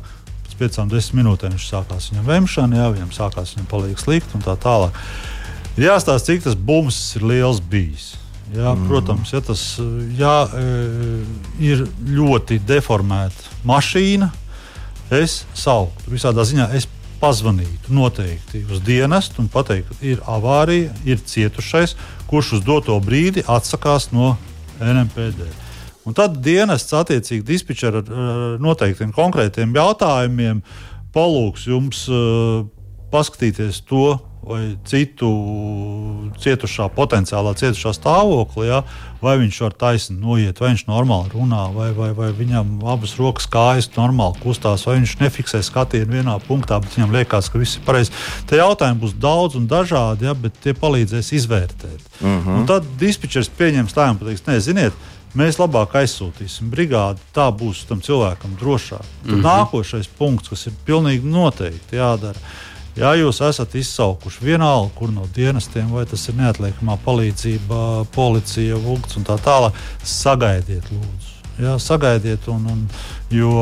Pēc piecām, desmit minūtēm viņš sākās viņam vemšana, jā, viņam sākās viņam paliek slikti un tā tālāk. Ir jāstāsta, cik tas bums ir liels bijis. Jā, mm. Protams, ja tas jā, ir ļoti deformēta mašīna, es sauktu. Visādā ziņā es pazvanītu noteikti uz dienestu un pateiktu, ir avārija, ir cietušais, kurš uz doto brīdi atsakās no NMPD. Un tad dienests attiecīgi dispečer ar noteiktiem konkrētiem jautājumiem palūgs jums uh, paskatīties to, vai citu cietušā, potenciālā cietušā stāvoklī, ja, vai viņš var taisni noiet, vai viņš normāli runā, vai, vai, vai viņam abas rokas kājas normāli kustās, vai viņš nefiksē skatienu vienā punktā, bet viņam liekas, ka viss ir pareizi. Tie jautājumi būs daudz un dažādi, ja, bet tie palīdzēs izvērtēt. Uh Mhm. -huh. Un tad dispečers pieņems un pateiks, neziniet. Mēs labāk aizsūtīsim brigādi, tā būs tam cilvēkam drošāk. Tad mm -hmm. nākošais punkts, kas ir pilnīgi noteikti jādara, Ja jūs esat izsaukuši vienalga, kur no dienestiem, vai tas ir neatliekamā palīdzība, policija, vūks un tā tālāk, sagaidiet, lūdzu. Jā, sagaidiet, un, un, jo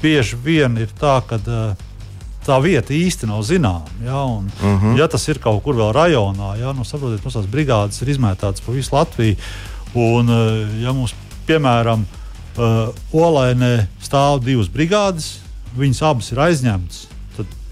bieži vien ir tā, ka tā vieta īsti nav zināma. Ja, un, uh -huh. ja tas ir kaut kur vēl rajonā, ja, nu, saprotiet, mums tās brigādes ir izmētātas pa visu Latviju. Un, ja mums, piemēram, uh, Olainē stāv divas brigādes, viņas abas ir aizņemtas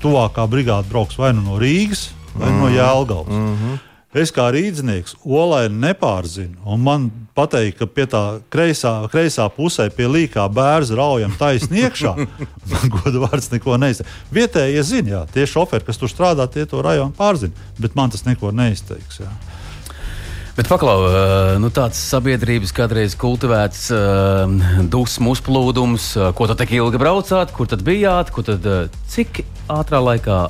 tuvākā brigāde brauks vai nu no Rīgas, vai mm. no Jēlgavas. Mm -hmm. Es kā rīznieks olaini nepārzinu, un man pateikt, ka pie tā kreisā, kreisā pusē pie līkā bērns raujam taisni iekšā. man goda vārds neko neizteiks. Vietējie zina, jā, tie šoferi, kas tur strādā, tie to rajonu pārzina, bet man tas neko neizteiks. Jā. Bet, paklau, nu, tāds sabiedrības kādreiz kultivēts uh, dusmu uzplūdums, uh, ko tad tik ilgi braucāt, kur tad bijāt, kur tad, cik ātrā laikā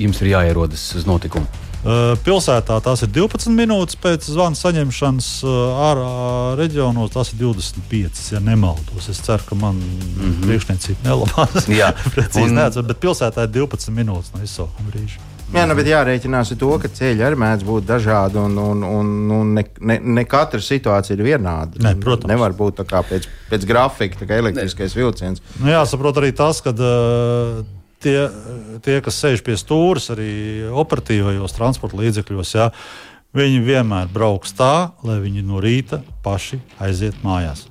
jums ir jāierodas uz notikumu? Pilsētā tās ir 12 minūtes pēc zvana saņemšanas, ārā reģionos tās ir 25. Ja nemaldos, es ceru, ka man mm -hmm. priekšniecība nelabās. Jā, precīzi un... neatceros, bet pilsētā ir 12 minūtes no izsaukuma brīža. Jā, nu, bet jārēķinās ar to, ka ceļi arī mēdz būt dažādi, un, un, un, un ne, ne, ne katra situācija ir vienāda. Ne, protams. Nevar būt tā kā pēc, pēc grafika, tā kā elektriskais ne. vilciens. Nu, jāsaprot arī tas, ka. Uh, Tie, tie, kas sēž pie stūres, arī operatīvajos transporta līdzekļos, jā, viņi vienmēr brauks tā, lai viņi no rīta paši aiziet mājās.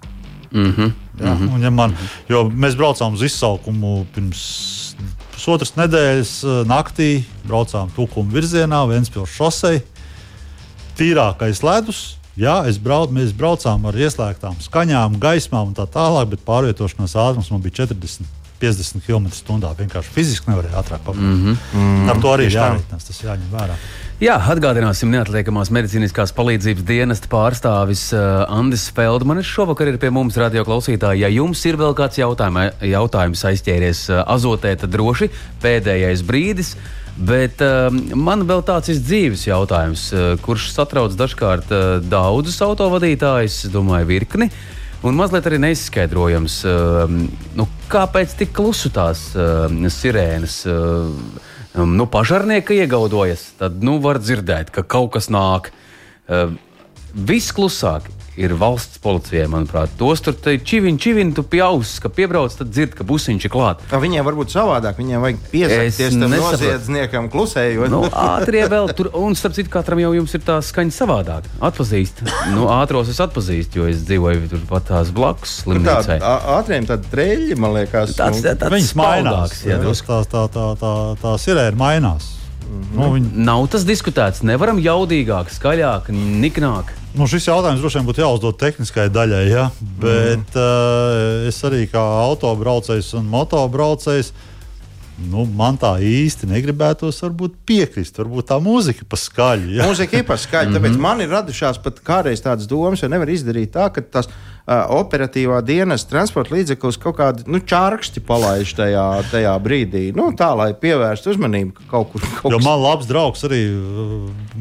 Mm -hmm. jā, mm -hmm. ja man, jo mēs braucām uz izsaukumu pirms pusotras nedēļas naktī braucām tūkumu virzienā, Vēncpils šosei. Tīrākais ledus, Jā, es braucu, mēs braucām ar ieslēgtām skaņām, gaismām un tā tālāk, bet pārvietošanās ātrums man bija 40. 50 km/h. Vienkārši fiziski nevarēja ātrāk pabeigt. Mm -hmm. Ar to arī jārēķinās, tas jāņem vērā. Jā, atgādināsim, neatliekamās medicīniskās palīdzības dienesta pārstāvis uh, Andris Feldmanis šovakar ir pie mums, radio klausītāji. Ja jums ir vēl kāds jautājuma, jautājums aizķēries uh, azotē, tad droši pēdējais brīdis. Bet uh, man vēl tāds ir dzīves jautājums, uh, kurš satrauc dažkārt uh, daudzus autovadītājus, domāju, virkni. Un mazliet arī neizskaidrojams, uh, nu, kāpēc tik klusu tās uh, sirēnas. Uh, nu, pašarnieki iegaudojas, tad nu, var dzirdēt, ka kaut kas nāk. Viss klusāk ir valsts policijai, manuprāt. Tos tur čivini, čivini, tu pieaugs, ka piebrauc, tad dzird, ka busiņš ir klāt. Kā viņiem var būt savādāk, viņiem vajag piesaistīties tam noziedzniekam klusējot. Nu, ātrie vēl tur, un starp citu, katram jau jums ir tā skaņa savādāk. Atpazīst. Nu, ātros es atpazīstu, jo es dzīvoju tur pat tās blakus slimnīcai. Tā, ātriem tad treļi, man liekas. Tāds, nu, tāds Viņas mainās. Jā, tā, tā, tā, tā, tā, tā sirēna mainās. Mm -hmm. nu, viņi... Nav tas diskutēts. Nevaram jaudīgāk, skaļāk, niknāk. Nu, šis jautājums droši vien būtu jāuzdod tehniskai daļai, ja? bet mm. uh, es arī kā autobraucējs un motobraucējs. Nu, man tā īsti negribētos piekrist. Varbūt tā mūzika pa skaļu. Ja? Mūzika ir pa skaļu, tāpēc mm -hmm. man ir radušās pat kādreiz tādas domas, jo nevar izdarīt tā, ka tas uh, operatīvā dienas transporta līdzeklis kaut kādu nu, čārkšķi palaiž tajā, tajā brīdī. Nu, tā, lai pievērstu uzmanību kaut kur. Kaut jo man labs draugs arī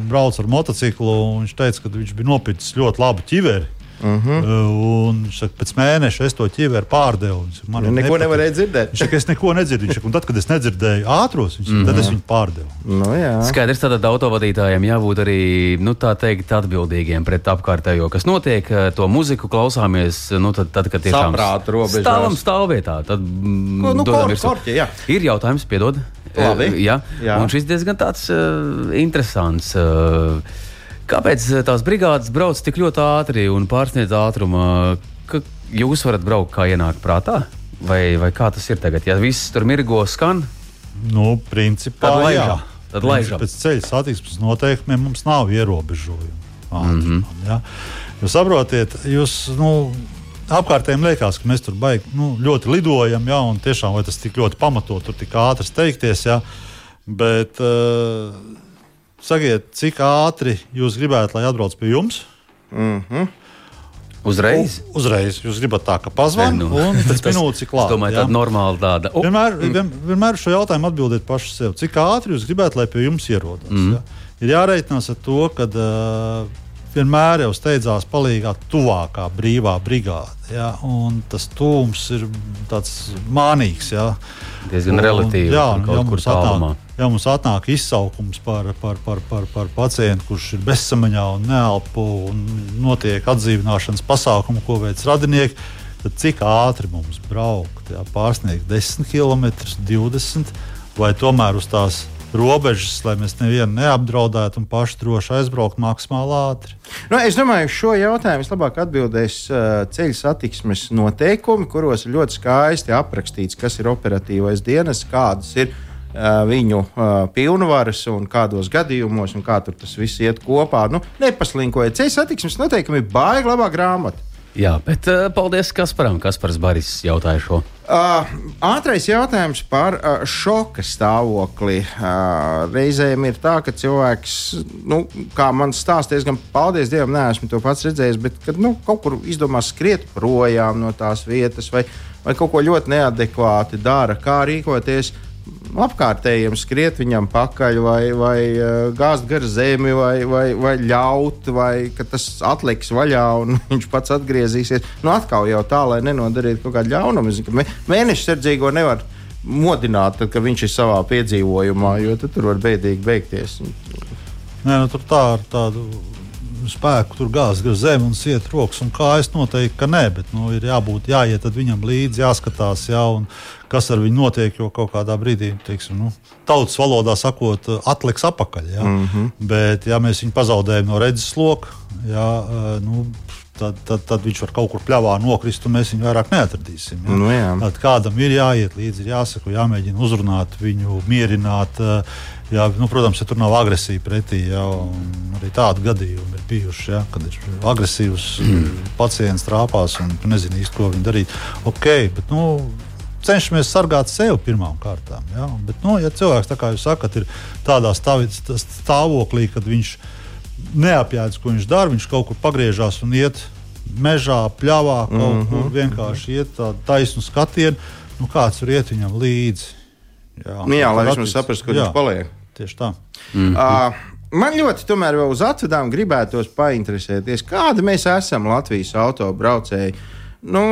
brauc ar motociklu, un viņš teica, ka viņš bija nopircis ļoti labu ķiveri. Uh -huh. Un saka, pēc mēneša es to ķīveru pārdevu. Man ja neko nepatīk. nevarēja dzirdēt. Viņš saka, es neko nedzirdēju. Saka, tad, kad es nedzirdēju ātros, viņš, uh -huh. tad es viņu pārdevu. Nu, jā. Skaidrs, tad autovadītājiem jābūt arī nu, teikt, atbildīgiem pret apkārtējo, kas notiek. To muziku klausāmies, nu, tad, tad kad tiešām stāvam stāvvietā. Tad nu, nu, kor, korķi, jā. ir jautājums, piedod. Labi. Jā, jā. un šis diezgan tāds uh, interesants. Uh, Kāpēc eh, tās brigādes brauc tik ļoti ātri un pārsniedz ātrumu? Ka jūs varat braukt kā ienāk prātā? Vai, vai kā tas ir tagad? Ja viss tur mirgo, skan? Nu, principā, tad laižam. Tad laižam. Pēc ceļa satiksmes noteikumiem mums nav ierobežojumu. Mm -hmm. ja? Jūs saprotiet, jūs. Nu, Apkārtējiem liekas, ka mēs tur baigi, nu, ļoti lidojam, ja, un tiešām tas tik ļoti pamatot, tur tik ātri steigties. Ja, bet uh, Sakiet, cik ātri jūs gribētu, lai atbrauc pie jums? Mm -hmm. Uzreiz? U, uzreiz. Jūs gribat tā, ka pazvanīt, nu, un pēc minūtes ir klāta. Domāju, tāda normāla tāda. Oh. Vienmēr, mm. vien, vienmēr šo jautājumu atbildiet paši sev. Cik ātri jūs gribētu, lai pie jums ierodas? Mm. Ja? Ir jāreikinās ar to, ka uh, vienmēr jau steidzās palīgā tuvākā brīvā brigāde. Ja? Tas tūms ir tāds mānīgs. Ja? Diezgan relatīvi. Jā, ja mums, atnāk, ja mums atnāk izsaukums par, par, par, par, par pacientu, kurš ir bezsamaņā un neelpo, un notiek atdzīvināšanas pasākumu, ko veic radinieki, tad cik ātri mums braukt? Ja? Pārsniegt 10 km, 20 vai tomēr uz tās robežas, lai mēs nevienu neapdraudētu un paši droši aizbrauktu maksimāli ātri. Nu, es domāju, šo jautājumu vislabāk atbildēs uh, ceļu satiksmes noteikumi, kuros ir ļoti skaisti aprakstīts, kas ir operatīvais dienas, kādas ir uh, viņu uh, pilnvaras un kādos gadījumos, un kā tas viss iet kopā. Nu, nepaslinkojiet, ceļu satiksmes noteikumi ir baigi labā grāmata. Jā, bet uh, paldies Kasparam. Kaspars Baris jautāja šo. Uh, ātrais jautājums par uh, šoka stāvokli. Uh, reizēm ir tā, ka cilvēks, nu, kā man stāsta, diezgan paldies Dievam, neesmu to pats redzējis, bet kad nu, kaut kur izdomā skriet projām no tās vietas vai, vai kaut ko ļoti neadekvāti dara, kā rīkoties. Uh, apkārtējiem skriet viņam pakaļ, vai, vai uh, gāzt gar zemi, vai, vai, vai ļaut, vai ka tas atliks vaļā un viņš pats atgriezīsies. Nu, atkal jau tā, lai nenodarītu kaut kādu ļaunumu. Mēneša sardzīgo nevar modināt, tad, kad viņš ir savā piedzīvojumā, jo tur var bēdīgi beigties. Nē, nu, tur tā ar tādu spēku tur gāzt gar zemi un siet rokas un kājas. Noteikti, ka nē, bet nu, ir jābūt, jāiet viņam līdzi, jāskatās, jā, kas ar viņu notiek. Jo kaut kādā brīdī, teiksim, nu, tautas valodā sakot, atliks apakaļ. Jā. Mm -hmm. Bet, ja mēs viņu pazaudējam no redzes loka, jā, nu, tad, tad, tad viņš var kaut kur pļāvā nokrist, un mēs viņu vairāk neatradīsim. Ja? Nu, jā. tad kādam ir jāiet līdzi, ir jāsaka, jāmēģina uzrunāt viņu, mierināt, Jā, nu, protams, ja tur nav agresija pretī, jā, arī tādi gadījumi ir bijuši, jā, kad ir agresīvs mm. pacients trāpās un tu nezini īsti, ko viņi darīt. Okay, bet, nu, cenšamies sargāt sevi pirmām kārtām. Ja? Bet, nu, ja cilvēks, kā jūs sakat, ir tādā stāvoklī, kad viņš neapjēdz, ko viņš dara, viņš kaut kur pagriežās un iet mežā, pļāvā, kaut mm -hmm. kur vienkārši iet tādu taisnu skatienu, nu, kāds tur iet viņam līdzi. Jā, nu, jā lai viņš saprastu, kur viņš paliek. Tieši tā. Mm -hmm. uh, Man ļoti, tomēr, vēl uz atvedām gribētos painteresēties, kāda mēs esam Latvijas autobraucēji. Nu,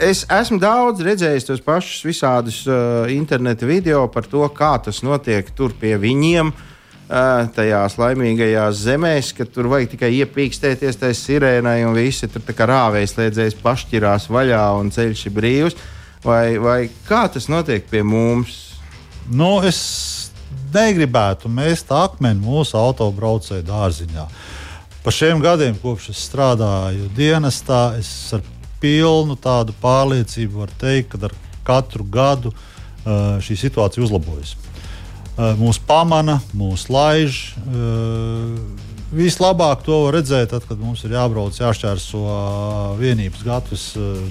es esmu daudz redzējis tos pašus visādus uh, interneta video par to, kā tas notiek tur pie viņiem. Uh, tajās laimīgajās zemēs, ka tur vajag tikai iepīkstēties tajā sirēnai, un visi tur kā rāvējs liedzējis pašķirās vaļā un ceļš ir brīvs. Vai, vai kā tas notiek pie mums? Nu, es negribētu mest akmeni mūsu autobraucēju dārziņā. Pa šiem gadiem, kopš es strādāju dienestā, es ar pilnu tādu pārliecību varu teikt, ka ar katru gadu uh, šī situācija uzlabojas. Uh, mūs pamana, mūs laiž. Uh, vislabāk to var redzēt, tad, kad mums ir jābrauc, jāšķērso vienības gatavs.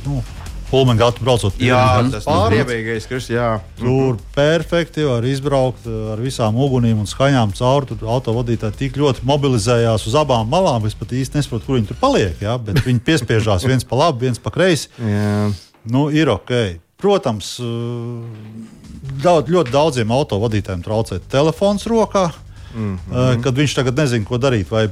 Nu, Pulmaņa gatu braucot pie Krievijas pārējais, kas jā. Tur perfekti var izbraukt uh, ar visām ugunīm un skaņām cauri. Tur autovadītāji tik ļoti mobilizējās uz abām malām, es pat īsti nesaprotu, kur viņi tur paliek. Jā, bet viņi piespiežās viens pa labi, viens pa kreisi. Nu, ir ok. Protams, uh, daudz, ļoti daudziem autovadītājiem traucē telefons rokā. Mm -hmm. Kad viņš tagad nezina, ko darīt, vai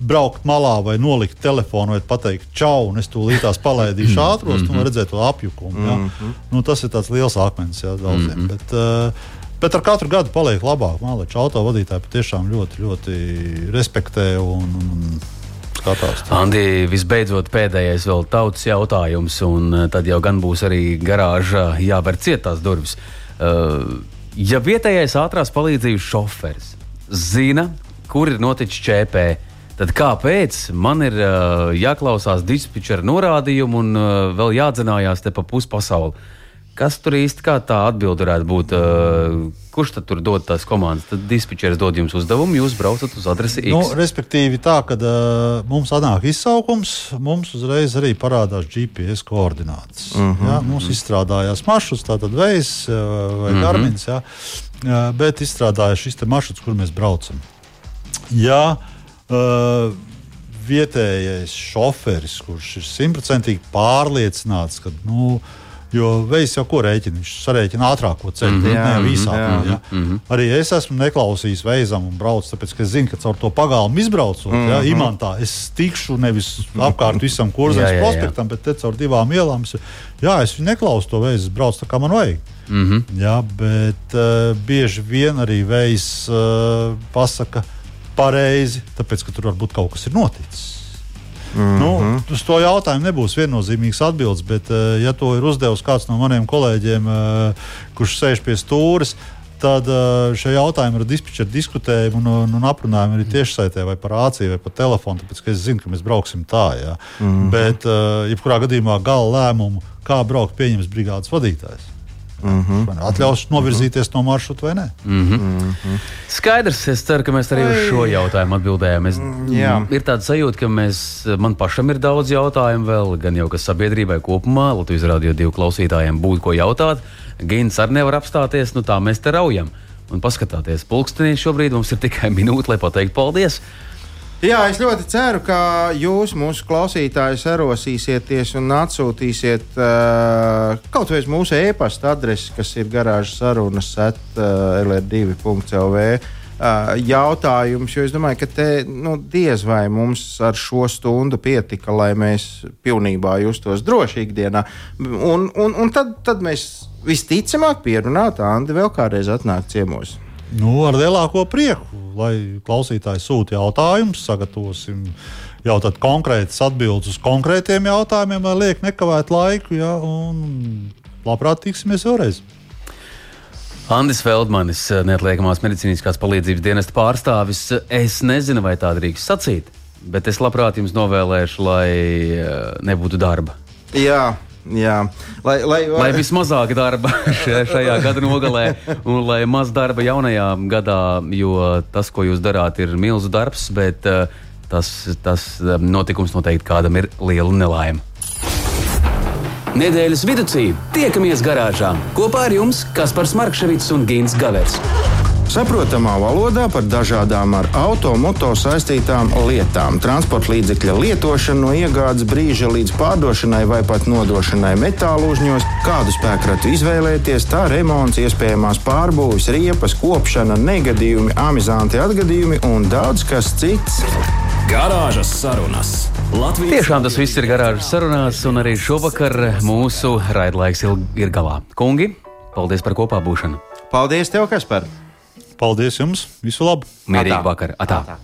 braukt malā vai nolikt telefonu, vai pateikt, čau, un es tūlītās palaidīšu mm-hmm. ātros, mm -hmm. un redzēt to apjukumu. Mm -hmm. nu, tas ir tāds liels akmens jā, daudziem. Mm -hmm. bet, uh, bet ar katru gadu paliek labāk. Māleča autovadītāji patiešām ļoti, ļoti respektē un, un skatās. Andi, visbeidzot, pēdējais vēl tautas jautājums, un eh, tad jau gan būs arī garāžā jāver cietās durvis. Uh, ja vietējais ātrās palīdzības šoferis zina, kur ir noticis ČP, Tad kāpēc man ir uh, jāklausās dispečera norādījumu un uh, vēl jādzenājās te pa puspasauli? Kas tur īsti kā tā atbilde varētu būt? Uh, kurš tad tur dod tās komandas? Tad dispečers dod jums uzdevumu, jūs braucat uz adresi X. Nu, respektīvi, tā, kad uh, mums atnāk izsaukums, mums uzreiz arī parādās GPS koordinātas. Uh -huh, ja? Mums uh -huh. izstrādājās maršruts, tātad veids vai uh -huh. garmins, ja? bet izstrādājās šis maršruts, kur mēs braucam. Ja, uh, vietējais šoferis, kurš ir simtprocentīgi pārliecināts, ka. Nu, Jo veids jau ko rēķina, viņš sarēķina ātrāko ceļu, mm -hmm, jā, ne īsāko. Jā, jā. Mm -hmm. Arī es esmu neklausījis veizam un braucu, tāpēc, ka es zinu, ka caur to pagalmu izbraucot, mm -hmm. jā, mhm. imantā, es tikšu nevis apkārt visam kurzemes prospektam, bet te caur divām ielām. Es, jā, es neklausu to veidu, es braucu tā, kā man vajag. Mm -hmm. Jā, bet uh, bieži vien arī veids uh, pasaka, ka pareizi, tāpēc ka tur varbūt kaut kas ir noticis. Mm -hmm. nu, uz to jautājumu nebūs viennozīmīgs atbildes, bet, eh, ja to ir uzdevis kāds no maniem kolēģiem, eh, kurš sēž pie stūres, tad eh, šie jautājumi ar dispečeru diskutējumi un, un, un aprunājumi arī tiešsaitē vai par rāciju vai pa telefonu, tāpēc ka es zinu, ka mēs brauksim tā. Ja. Mm -hmm. Bet, jebkurā gadījumā, gala lēmumu, kā braukt, pieņems brigādes vadītājs. Mm -hmm. Atļaus novirzīties mm -hmm. no maršruta vai nē. Mm -hmm. Mm -hmm. Skaidrs, es ceru, ka mēs arī uz šo jautājumu atbildējām. Es, mm, ir tāda sajūta, ka mēs, man pašam ir daudz jautājumu vēl, gan jau kas sabiedrībai kopumā, Latvijas radio divu klausītājiem būtu ko jautāt. Gins arī nevar apstāties, nu tā mēs te raujam. Un paskatāties, pulkstenī šobrīd mums ir tikai minūte, lai pateiktu paldies. Jā, es ļoti ceru, ka jūs mūsu klausītājus erosīsieties un atsūtīsiet uh, kaut vai mūsu e-pasta adresi, kas ir garāžas sarunas at uh, lr2.lv. Uh, jautājums, jo es domāju, ka te nu, diez vai mums ar šo stundu pietika, lai mēs pilnībā justos droši ikdienā. Un, un, un tad, tad mēs visticamāk pierunātu Andi vēl kādreiz atnākt ciemos. Nu, ar lielāko prieku, lai klausītāji sūta jautājumus, sagatavosim jau konkrētas atbildes uz konkrētiem jautājumiem, lai liek nekavēt laiku. Ja, labprāt, tiksimies vēlreiz. Andris Feldmanis, neatliekamās medicīniskās palīdzības dienesta pārstāvis. Es nezinu, vai tā drīkst sacīt, bet es labprāt jums novēlēšu, lai eh, nebūtu darba. Jā, Jā, lai, lai, lai vismazāk darba šajā gada nogalē, un lai maz darba jaunajā gadā, jo tas, ko jūs darāt, ir milzu darbs, bet uh, tas, tas notikums noteikti kādam ir liela nelaime. Nedēļas vidū tiekamies garāžā kopā ar jums Kaspars Markevits un Gins Gavers. Saprotamā valodā par dažādām ar automoto saistītām lietām, transporta līdzekļa lietošanu no iegādes brīža līdz pārdošanai vai pat nodošanai metālu uzņos, kādu spēkratu izvēlēties, tā remonts, iespējamās pārbūves, riepas, kopšana, negadījumi, amizanti atgadījumi un daudz kas cits. Garāžas sarunas. Latvijas Tiešām tas viss ir garāžas sarunās, un arī šovakar mūsu raidlaiks ir galā. Kungi, paldies par kopā būšanu! Paldies tev, Kaspar! Paldies jums! Visu labu! Mierīgu vakaru! Atā. Atā.